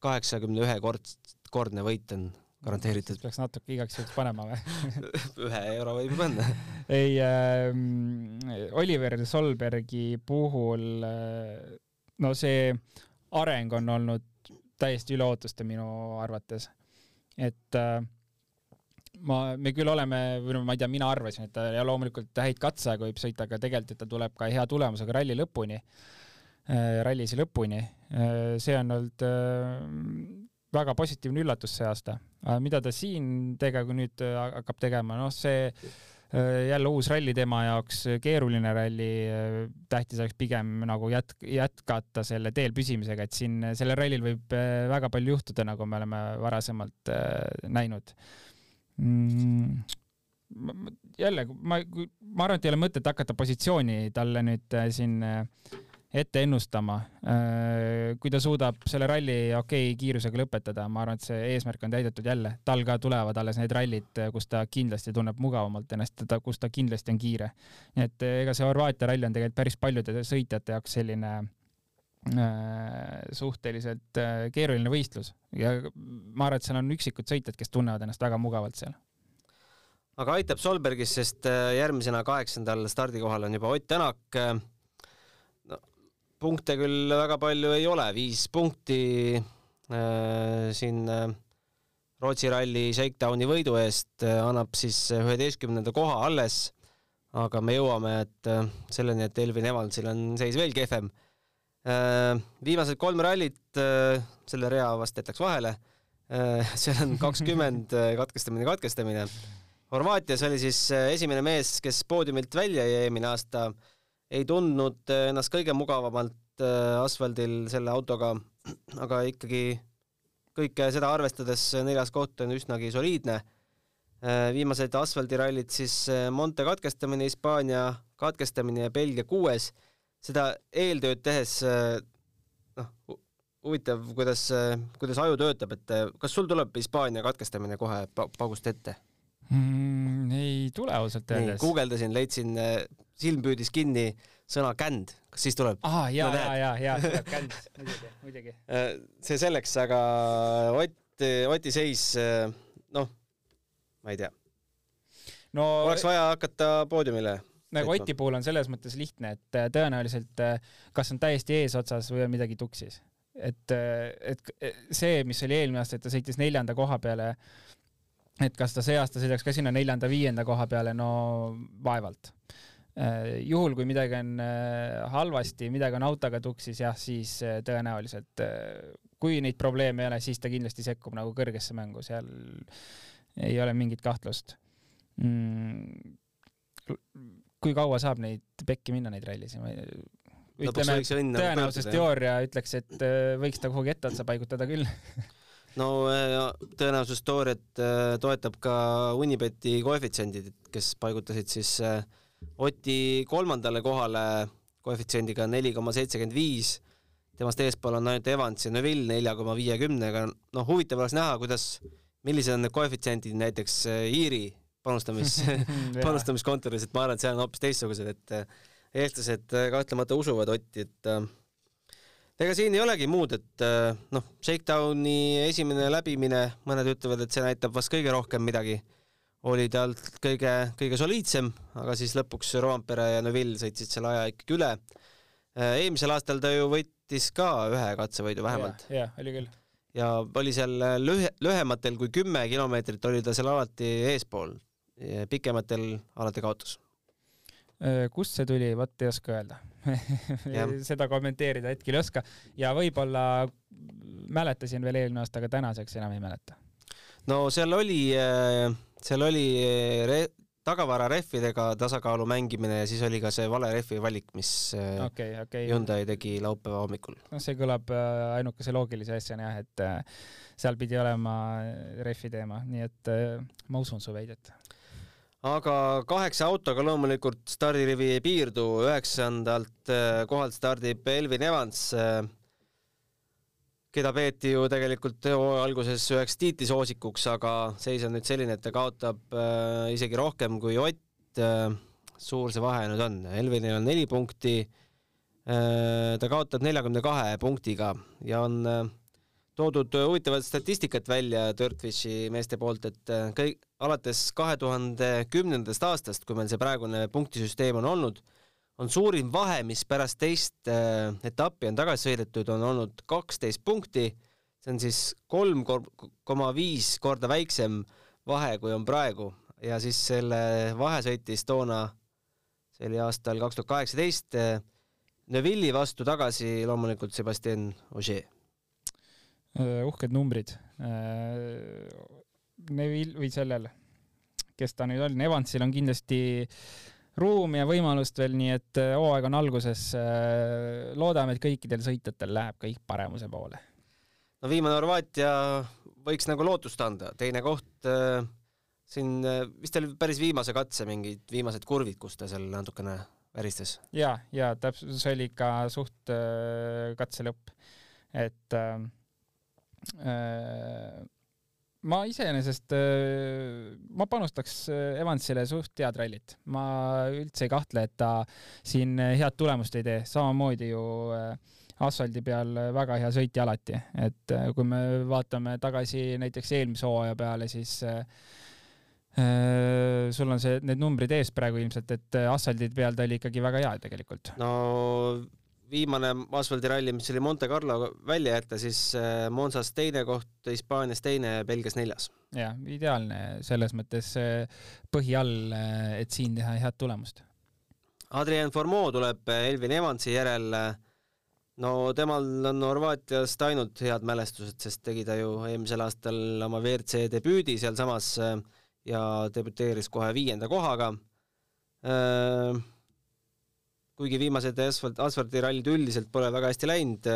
kaheksakümne ühe kord, kordne võit on garanteeritud. peaks natuke igaks juhuks panema või ühe euro võib panna ei äh,, Oliver Solbergi puhul äh, no see areng on olnud täiesti üle ootuste minu arvates. et äh, ma, me küll oleme, või no ma ei tea, mina arvasin, et ta ja loomulikult häid katseaega võib sõita, aga tegelikult, et ta tuleb ka hea tulemusega ralli lõpuni äh,, rallisi lõpuni äh,. see on olnud äh, väga positiivne üllatus see aasta. Mida ta siin tega-, nüüd äh, hakkab tegema, noh, see äh, jälle uus ralli tema jaoks, keeruline ralli, äh, tähtis oleks pigem nagu jätk-, jätkata selle teel püsimisega, et siin sellel rallil võib väga palju juhtuda, nagu me oleme varasemalt näinud. Mm jälle, ma, ma arvan, et ei ole mõtet hakata positsiooni talle nüüd siin ette ennustama. Äh, kui ta suudab selle ralli okei okay, kiirusega lõpetada, ma arvan, et see eesmärk on täidetud jälle. tal ka tulevad alles need rallid, kus ta kindlasti tunneb mugavamalt ennast, kus ta kindlasti on kiire. nii et äh, ega see Horvaatia ralli on tegelikult päris paljude sõitjate jaoks selline äh, suhteliselt keeruline võistlus ja ma arvan, et seal on üksikud sõitjad, kes tunnevad ennast väga mugavalt seal aga aitab Solbergist, sest järgmisena kaheksandal stardikohal on juba Ott Tänak punkte küll väga palju ei ole, viis punkti äh, siin äh, Rootsi ralli Shakedowni võidu eest äh, annab siis üheteistkümnenda koha alles, aga me jõuame, et äh, selleni, et Elvin Evansil on seis veel kehvem äh,. viimased kolm rallit äh,, selle rea vast jätaks vahele äh,, seal on kakskümmend äh, katkestamine, katkestamine. Horvaatias oli siis äh, esimene mees, kes poodiumilt välja jäi eelmine aasta äh, ei tundnud äh, ennast kõige mugavamalt äh, asfaldil selle autoga, aga ikkagi kõike seda arvestades neljas koht on üsnagi soliidne. Äh, viimased asfaldirallid siis Monte katkestamine, Hispaania katkestamine ja Belgia kuues. seda eeltööd tehes noh, huvitav, kuidas, kuidas aju töötab, et kas sul tuleb Hispaania katkestamine kohe paugust ette mm,? ei tule ausalt öeldes. guugeldasin, leidsin silm püüdis kinni sõna känd, kas siis tuleb? aa, ja, ja, ja, ja tuleb känd, muidugi, muidugi. Äh, see selleks, aga Ott, Oti seis, noh, ma ei tea no,. oleks vaja hakata poodiumile nagu Oti puhul on selles mõttes lihtne, et äh, tõenäoliselt kas on täiesti eesotsas või on midagi tuksis. et, et see, mis oli eelmine aasta, et ta sõitis neljanda koha peale, et kas ta see aasta sõidaks ka sinna neljanda-viienda koha peale, no vaevalt juhul, kui midagi on halvasti, midagi on autoga tuksis, jah, siis tõenäoliselt kui neid probleeme ei ole, siis ta kindlasti sekkub nagu kõrgesse mängu, seal ei ole mingit kahtlust mm,. kui kaua saab neid pekki minna, neid rallisid? ütleme, tõenäosusteooria ütleks, et äh, võiks ta kuhugi etteotsa paigutada küll no äh, tõenäosusteooriat äh, toetab ka Unibeti koefitsiendid, kes paigutasid siis Oti kolmandale kohale koefitsiendiga neli koma seitsekümmend viis. Temast eespool on ainult Evans ja Neville nelja koma viiekümnega, noh, huvitav oleks näha, kuidas, millised on need koefitsiendid näiteks äh, Iiri panustamis panustamiskontoris, et ma arvan, et seal on hoopis teistsugused, et äh, eestlased äh, kahtlemata usuvad Otti, et ega siin ei olegi muud, et noh, Shakedowni esimene läbimine, mõned ütlevad, et see näitab vast kõige rohkem midagi, oli talt kõige, kõige soliidsem, aga siis lõpuks Roampere ja Neville sõitsid selle aja ikkagi üle. eelmisel aastal ta ju võitis ka ühe katsevõidu vähemalt. jah, oli küll. ja oli seal lühe, lühematel kui kümme kilomeetrit oli ta seal alati eespool, pikematel alati kaotus. kust see tuli, vot ei oska öelda seda kommenteerida hetkel ei oska ja võib-olla mäletasin veel eelmine aasta, aga tänaseks enam ei mäleta. no seal oli, seal oli tagavara rehvidega tasakaalu mängimine ja siis oli ka see vale rehvi valik, mis okay, okay. Hyundai tegi laupäeva hommikul. noh, see kõlab äh, ainukese loogilise asjana jah, et seal pidi olema rehvi teema, nii et ma usun su väidet. aga kaheksa autoga loomulikult stardirivi ei piirdu, üheksandalt kohalt stardib Elvin Evans keda peeti ju tegelikult alguses üheks tiitlisoosikuks, aga seis on nüüd selline, et ta kaotab äh, isegi rohkem kui Ott äh,. suur see vahe nüüd on, Elvinil on neli punkti äh,. ta kaotab neljakümne kahe punktiga ja on äh, toodud huvitavat statistikat välja Dirtfishi meeste poolt, et äh, kõik alates kahe tuhande kümnendast aastast, kui meil see praegune punktisüsteem on olnud on suurim vahe, mis pärast teist äh, etappi on tagasi sõidetud, on olnud kaksteist punkti. see on siis kolm koma viis korda väiksem vahe, kui on praegu ja siis selle vahe sõitis toona, see oli aastal kaks tuhat kaheksateist, äh, Neville'i vastu tagasi loomulikult Sebastian Ogier. Äh, uhked numbrid. Neville või sellel, kes ta nüüd on, Evansil on kindlasti ruumi ja võimalust veel, nii et äh, hooaeg on alguses. Äh, loodame, et kõikidel sõitjatel läheb kõik paremuse poole. no viimane Horvaatia võiks nagu lootust anda, teine koht äh, siin äh, vist oli päris viimase katse mingid viimased kurvid, kus ta seal natukene väristas. ja, ja täpselt, see oli ikka suht äh, katse lõpp, et äh, ma iseenesest, äh, ma panustaks äh, Evansile suht head rallit. ma üldse ei kahtle, et ta siin head tulemust ei tee, samamoodi ju äh, asfaldi peal väga hea sõitja alati, et kui me vaatame tagasi näiteks eelmise hooaja peale, siis äh, sul on see, need numbrid ees praegu ilmselt, et asfaldi peal ta oli ikkagi väga hea tegelikult. no viimane asfaldiralli, mis oli Monte Carlo välja jätta, siis äh, Monsas teine koht, Hispaanias teine, Belgias neljas. jah, ideaalne selles mõttes äh, põhi all, äh, et siin teha head tulemust. Adrien Formeau tuleb Elvin Evansi järel. no temal on Horvaatiast ainult head mälestused, sest tegi ta ju eelmisel aastal oma WRC debüüdi sealsamas ja debüteeris kohe viienda kohaga kuigi viimased asfalt, asfaldirallid üldiselt pole väga hästi läinud.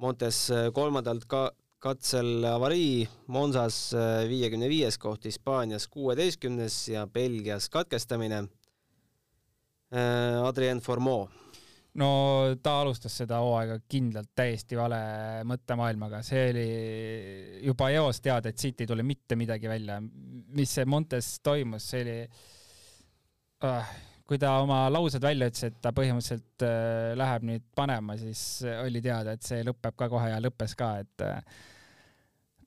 Montes äh, kolmandalt ka katsel avarii, Monsas äh, viiekümne viies koht, Hispaanias kuueteistkümnes ja Belgias katkestamine. Äh, Adrien Formeau no ta alustas seda hooaega kindlalt täiesti vale mõttemaailmaga, see oli juba eos teada, et siit ei tule mitte midagi välja. mis see Montes toimus, see oli uh, kui ta oma laused välja ütles, et ta põhimõtteliselt äh, läheb nüüd panema, siis oli teada, et see lõpeb ka kohe ja lõppes ka, et äh,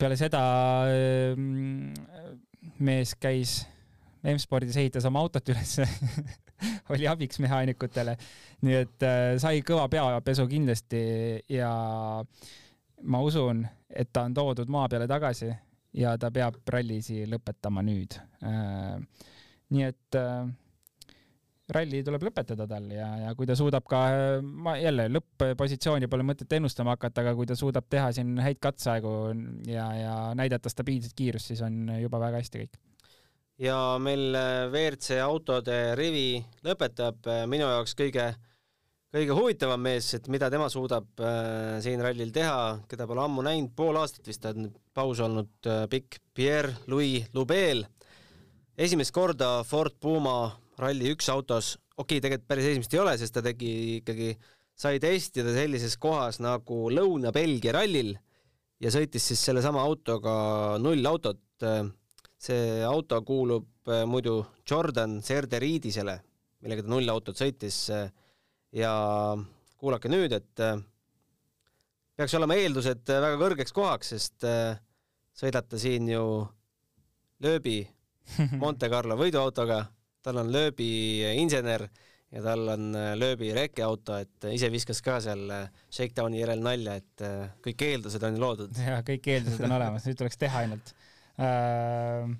peale seda äh, mees käis M-spordis, ehitas oma autot ülesse oli abiks mehaanikutele. nii et äh, sai kõva peapesu kindlasti ja ma usun, et ta on toodud maa peale tagasi ja ta peab rallisi lõpetama nüüd äh,. nii et äh, ralli tuleb lõpetada tal ja, ja kui ta suudab ka, ma jälle lõpp-positsiooni pole mõtet ennustama hakata, aga kui ta suudab teha siin häid katseaegu ja, ja näidata stabiilset kiirust, siis on juba väga hästi kõik. ja meil äh, WRC autode rivi lõpetab äh, minu jaoks kõige, kõige huvitavam mees, et mida tema suudab äh, siin rallil teha, keda pole ammu näinud, pool aastat vist on paus olnud pikk, Pierre-Louis Lubel. esimest korda Ford Puma Rally1 autos, okei okay,, tegelikult päris esimest ei ole, sest ta tegi ikkagi, sai testida sellises kohas nagu Lõuna-Belgia rallil ja sõitis siis sellesama autoga nullautot. see auto kuulub äh, muidu Jordan Serderiidisele, millega ta nullautot sõitis. ja kuulake nüüd, et äh, peaks olema eeldused väga kõrgeks kohaks, sest äh, sõidate siin ju lööbi Monte Carlo võiduautoga tal on lööbi insener ja tal on äh, lööbi rekkeauto, et ise viskas ka seal Shakedowni järel nalja, et kõik eeldused on loodud. ja kõik eeldused on olemas, nüüd tuleks teha ainult äh,.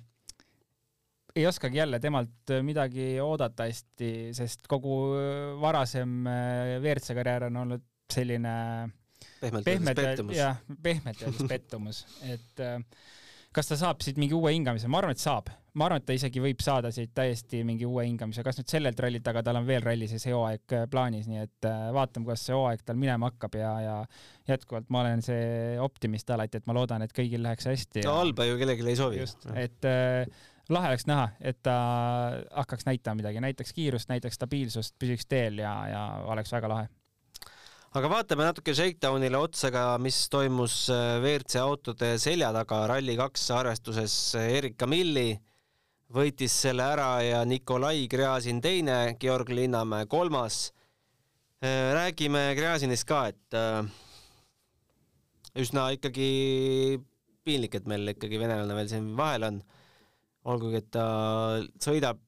ei oskagi jälle temalt midagi oodata hästi, sest kogu varasem WRC karjäär on olnud selline pehmelt öeldes pettumus. jah, pehmelt öeldes pettumus, et äh, kas ta saab siit mingi uue hingamise, ma arvan, et saab. ma arvan, et ta isegi võib saada siit täiesti mingi uue hingamise, kas nüüd sellelt rallilt, aga tal on veel ralli see hooaeg äh, plaanis, nii et äh, vaatame, kuidas see hooaeg tal minema hakkab ja, ja jätkuvalt ma olen see optimist alati, et ma loodan, et kõigil läheks hästi. no halba ju kellelegi ei soovi. just, et äh, lahe oleks näha, et ta hakkaks näitama midagi, näitaks kiirust, näitaks stabiilsust, püsiks teel ja, ja oleks väga lahe aga vaatame natuke Shakedownile otsa ka, mis toimus äh, WRC autode selja taga Rally2 arvestuses. Erika Milli võitis selle ära ja Nikolai Gräzin teine, Georg Linnamäe kolmas. Äh, räägime Gräzinist ka, et äh, üsna ikkagi piinlik, et meil ikkagi venelane veel siin vahel on. olgugi, et ta sõidab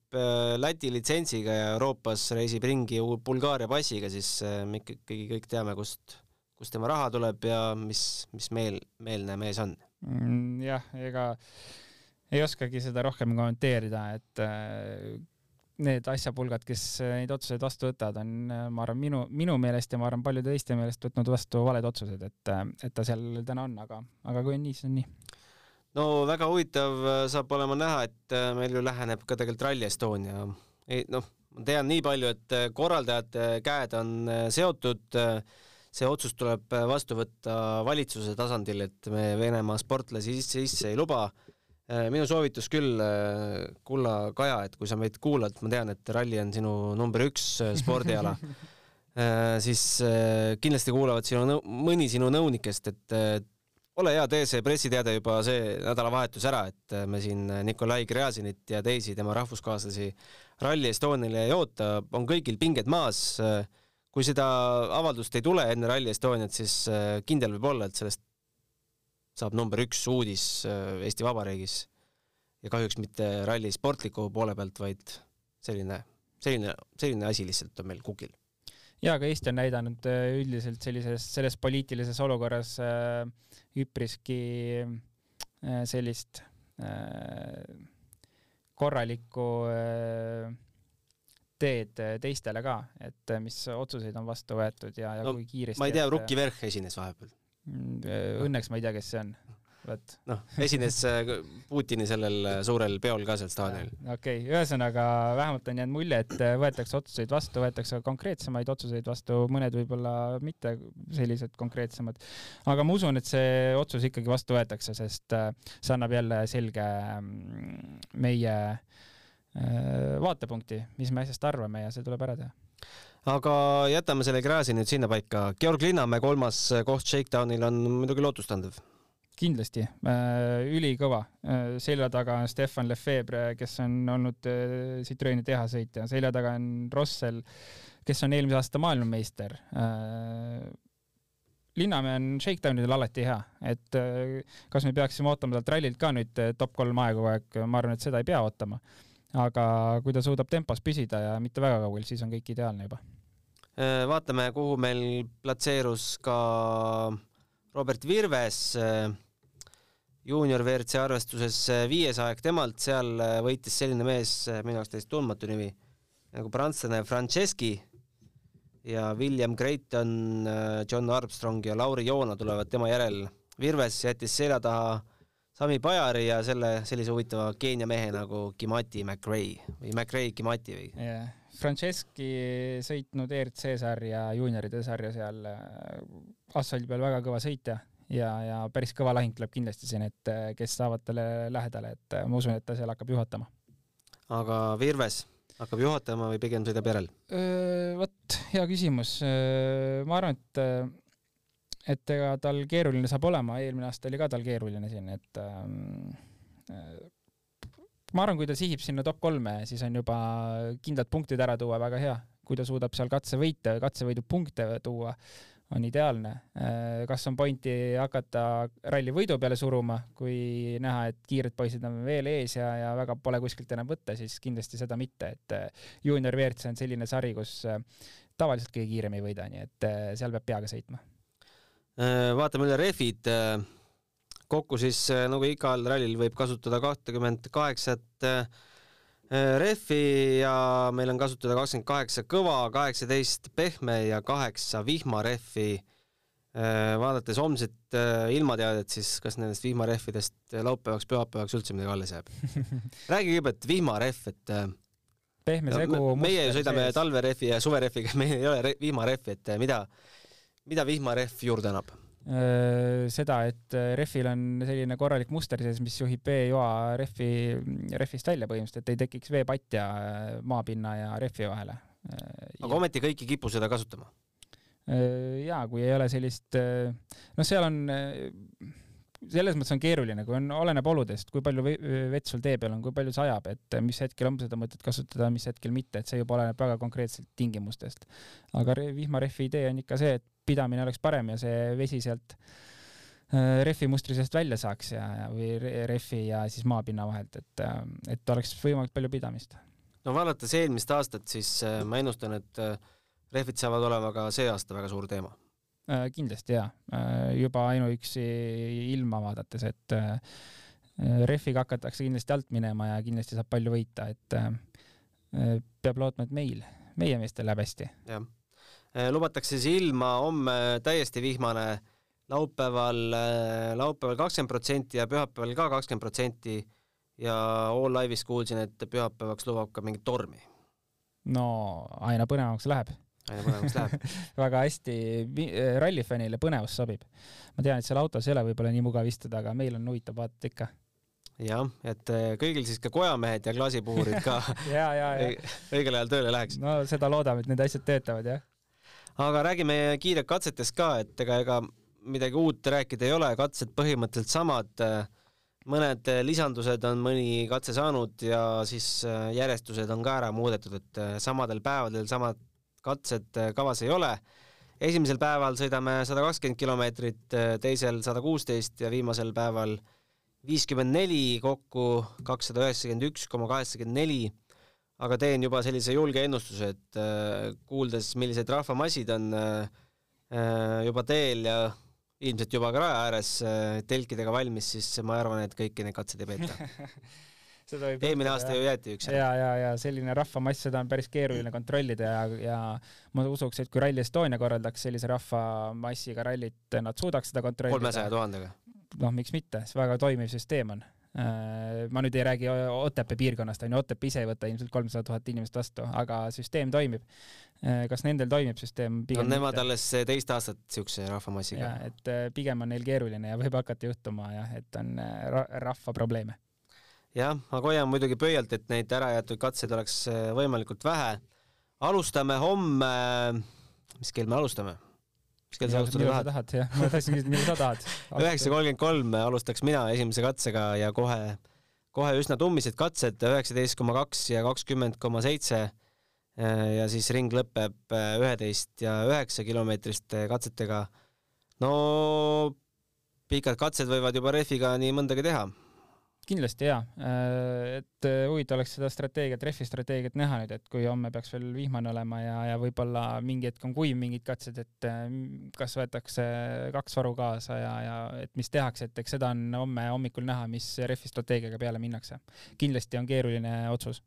Läti litsentsiga ja Euroopas reisib ringi Bulgaaria passiga, siis äh, me ikkagi kõik teame, kust, kust tema raha tuleb ja mis, mis meel, meelne mees on mm,. jah, ega ei oskagi seda rohkem kommenteerida, et äh, need asjapulgad, kes neid otsuseid vastu võtavad, on, ma arvan, minu, minu meelest ja ma arvan, paljude teiste meelest võtnud vastu valed otsused, et, et ta seal täna on, aga, aga kui on nii, siis on nii no väga huvitav äh, saab olema näha, et äh, meil ju läheneb ka tegelikult Rally Estonia. noh, ma tean nii palju, et äh, korraldajate käed on seotud. see otsus tuleb vastu võtta valitsuse tasandil, et me Venemaa sportlasi sisse, sisse ei luba. minu soovitus küll, kulla Kaja, et kui sa meid kuulad, ma tean, et ralli on sinu number üks spordiala siis kindlasti kuulavad sinu, mõni sinu nõunikest, et ole hea, tee see pressiteade juba see nädalavahetus ära, et me siin Nikolai Gräzinit ja teisi tema rahvuskaaslasi Rally Estoniale ei oota, on kõigil pinged maas. kui seda avaldust ei tule enne Rally Estoniat, siis äh, kindel võib olla, et sellest saab number üks uudis äh, Eesti Vabariigis ja kahjuks mitte ralli sportliku poole pealt, vaid selline, selline, selline asi lihtsalt on meil kukil ja ka Eesti on näidanud äh, üldiselt sellises, selles poliitilises olukorras äh, üpriski äh, sellist korralikku teed teistele ka, et mis otsuseid on vastu võetud ja, ja no, kui kiiresti. ma ei tea, Rukki Verh esines vahepeal. Mm, õnneks ma ei tea, kes see on. Noh, esines äh, Putini sellel äh, suurel peol ka seal staadionil. okei okay., ühesõnaga vähemalt on jäänud mulje, et äh, võetakse otsuseid vastu, võetakse konkreetsemaid otsuseid vastu, mõned võib-olla mitte sellised konkreetsemad. aga ma usun, et see otsus ikkagi vastu võetakse, sest see annab jälle selge mm, meie vaatepunkti, mis me asjast arvame ja see tuleb ära teha aga jätame selle Gräzi nüüd sinnapaika. Georg Linnamäe kolmas koht Shakedownil on muidugi lootustandev kindlasti äh,, ülikõva äh,. selja taga on Stefan Lefebvre, kes on olnud äh, Citroeni tehasõitja, selja taga on Rossel, kes on eelmise aasta maailmameister. Linnamäe on Shakedownidel alati hea, et kas me peaksime ootama talt rallilt ka nüüd top kolm aega kogu aeg, ma arvan, et seda ei pea ootama aga kui ta suudab tempos püsida ja mitte väga kaugel, siis on kõik ideaalne juba. Vaatame, kuhu meil platseerus ka Robert Virves juunior WRC arvestuses viies aeg temalt, seal võitis selline mees, minu jaoks täiesti tundmatu nimi, nagu prantslane Franceschi ja William Creighton, John Armstrong ja Lauri Joona tulevad tema järel. Virves jättis selja taha Sami Pajari ja selle sellise huvitava Keenia mehe nagu Kimati McRae või McRae Kimati või yeah.? Franceschi sõitnud ERC sarja, juunioride sarja seal äh, asfaldi peal väga kõva sõitja ja, ja päris kõva lahing tuleb kindlasti siin, et äh, kes saavad talle lähedale, et äh, ma usun, et ta seal hakkab juhatama. aga Virves hakkab juhatama või pigem sõidab järel? vot, hea küsimus. ma arvan, et et ega tal keeruline saab olema, eelmine aasta oli ka tal keeruline siin, et ähm, äh, ma arvan, kui ta sihib sinna top kolme, siis on juba kindlad punktid ära tuua väga hea. kui ta suudab seal katsevõite, katsevõidu punkte tuua, on ideaalne. Äh, kas on pointi hakata ralli võidu peale suruma, kui näha, et kiired poisid on veel ees ja, ja väga pole kuskilt enam võtta, siis kindlasti seda mitte, et äh, juunior WRC on selline sari, kus äh, tavaliselt kõige kiirem ei võida, nii et seal peab peaga sõitma vaatame üle rehvid. Äh, kokku siis äh, nagu igal rallil võib kasutada kahtekümmet kaheksat rehvi ja meil on kasutada kakskümmend kaheksa kõva, kaheksateist pehme ja kaheksa vihmarehvi. vaadates homset ilmateadet, siis kas nendest vihmarehvidest laupäevaks, pühapäevaks üldse midagi alles jääb? räägi kõigepealt vihmarehv, et pehme segu. meie ju sõidame talverehvi ja suverehviga, meil ei ole vihmarehvi, et mida mida vihmarehv juurde annab? Äh, seda, et äh, rehvil on selline korralik muster sees, mis juhib veejoa rehvi, rehvist välja põhimõtteliselt, et ei tekiks veepatja äh, maapinna ja rehvi vahele. aga ja. ometi kõik ei kipu seda kasutama? jaa, kui ei ole sellist, noh, seal on selles mõttes on keeruline, kui on, oleneb oludest, kui palju vett sul tee peal on, kui palju sajab, et mis hetkel on seda mõtet kasutada, mis hetkel mitte, et see juba oleneb väga konkreetselt tingimustest. aga vihmarehvi idee on ikka see, et pidamine oleks parem ja see vesi sealt äh, rehvi mustri seest välja saaks ja, ja, või rehvi ja siis maapinna vahelt, et, äh, et oleks võimalikult palju pidamist. no vaadates eelmist aastat, siis äh, ma ennustan, et rehvid saavad olema ka see aasta väga suur teema kindlasti jaa, juba ainuüksi ilma vaadates, et rehviga hakatakse kindlasti alt minema ja kindlasti saab palju võita, et peab lootma, et meil, meie meestel läheb hästi. jah, lubatakse siis ilma homme täiesti vihmane, laupäeval, laupäeval kakskümmend protsenti ja pühapäeval ka kakskümmend protsenti ja All Live'is kuulsin, et pühapäevaks lubab ka mingit tormi. no aina põnevamaks läheb aina põnevamaks läheb väga hästi äh, rallifännile põnevus sobib. ma tean, et seal autos ei ole võib-olla nii mugav istuda, aga meil on huvitav vaadata ikka. jah, et äh, kõigil siis ka kojamehed ja klaasipuhurid ka õigel ajal tööle läheks. no seda loodame, et need asjad töötavad, jah. Aga räägime kiirelt katsetest ka, et ega, ega midagi uut rääkida ei ole, katsed põhimõtteliselt samad mõned lisandused on mõni katse saanud ja siis äh, järjestused on ka ära muudetud, et samadel päevadel samad katsed äh, kavas ei ole. esimesel päeval sõidame sada kakskümmend kilomeetrit, äh, teisel sada kuusteist ja viimasel päeval viiskümmend neli, kokku kakssada üheksakümmend üks koma kaheksakümmend neli. Aga teen juba sellise julge ennustuse, et äh, kuuldes, millised rahvamassid on juba teel ja ilmselt juba ka raja ääres telkidega valmis, siis ma arvan, et kõiki neid katseid ei peeta eelmine aasta ju jäeti üks ära. ja, ja, ja selline rahvamass, seda on päris keeruline kontrollida ja, ja ma usuks, et kui Rally Estonia korraldaks sellise rahvamassiga rallit, nad suudaks seda kontrollida. kolmesaja tuhandega. noh, miks mitte, see väga toimiv süsteem on äh, ma nüüd ei räägi Otepää piirkonnast, onju, Otepää ise ei võta ilmselt kolmsada tuhat inimest vastu, aga süsteem toimib. Äh, kas nendel toimib süsteem? no nemad alles teist aastat siukse rahvamassiga. et äh, pigem on neil keeruline ja võib hakata juhtuma jah, et on rahva probleeme jah, aga hoiame muidugi pöialt, et neid ära jäetud katseid oleks äh, võimalikult vähe. alustame homme, mis kell me alustame? Mis kell sa alustada tahad? jah, ma tahtsin küsida, millal sa tahad. üheksa kolmkümmend kolm alustaks mina esimese katsega ja kohe, kohe üsna tummised katsed, üheksateist koma kaks ja kakskümmend koma seitse. Ja siis ring lõpeb äh, üheteist ja üheksa kilomeetriste katsetega. no pikad katsed võivad juba rehviga nii mõndagi teha kindlasti jaa, et huvitav oleks seda strateegiat, rehvi strateegiat näha nüüd, et kui homme peaks veel vihmane olema ja, ja võib-olla mingi hetk on kuiv mingid katsed, et kas võetakse kaks varu kaasa ja, ja et mis tehakse, et eks seda on homme hommikul näha, mis rehvi strateegiaga peale minnakse. kindlasti on keeruline otsus.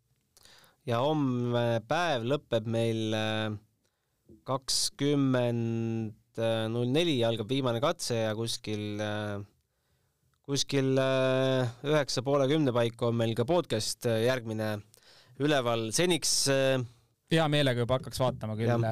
ja homme päev lõpeb meil kakskümmend null neli algab viimane katse ja kuskil kuskil äh, üheksa poole kümne paiku on meil ka podcast äh, järgmine üleval, seniks äh, hea meelega juba hakkaks vaatama küll,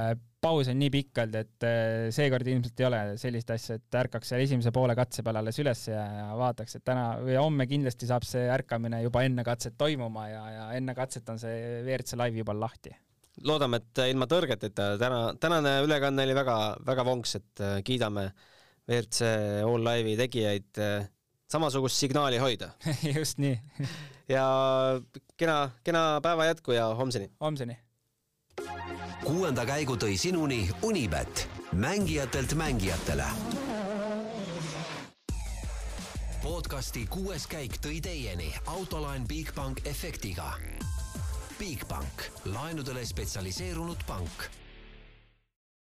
paus on nii olnud, et seekord ilmselt ei ole sellist asja, et ärkaks seal esimese poole katse peale alles üles ja, vaataks, et täna või homme kindlasti saab see ärkamine juba enne katset toimuma ja, ja enne katset on see WRC live juba lahti. Loodame, et ilma tõrgeteta, täna, tänane ülekanne oli väga-väga vonks, et kiidame WRC All Live'i tegijaid samasugust signaali hoida just nii ja kena, kena päeva jätku ja homseni. homseni. kuuenda käigu tõi sinuni Unibet, mängijatelt mängijatele. podcasti kuues käik tõi teieni autolaen Bigbank efektiga. Bigbank, laenudele spetsialiseerunud pank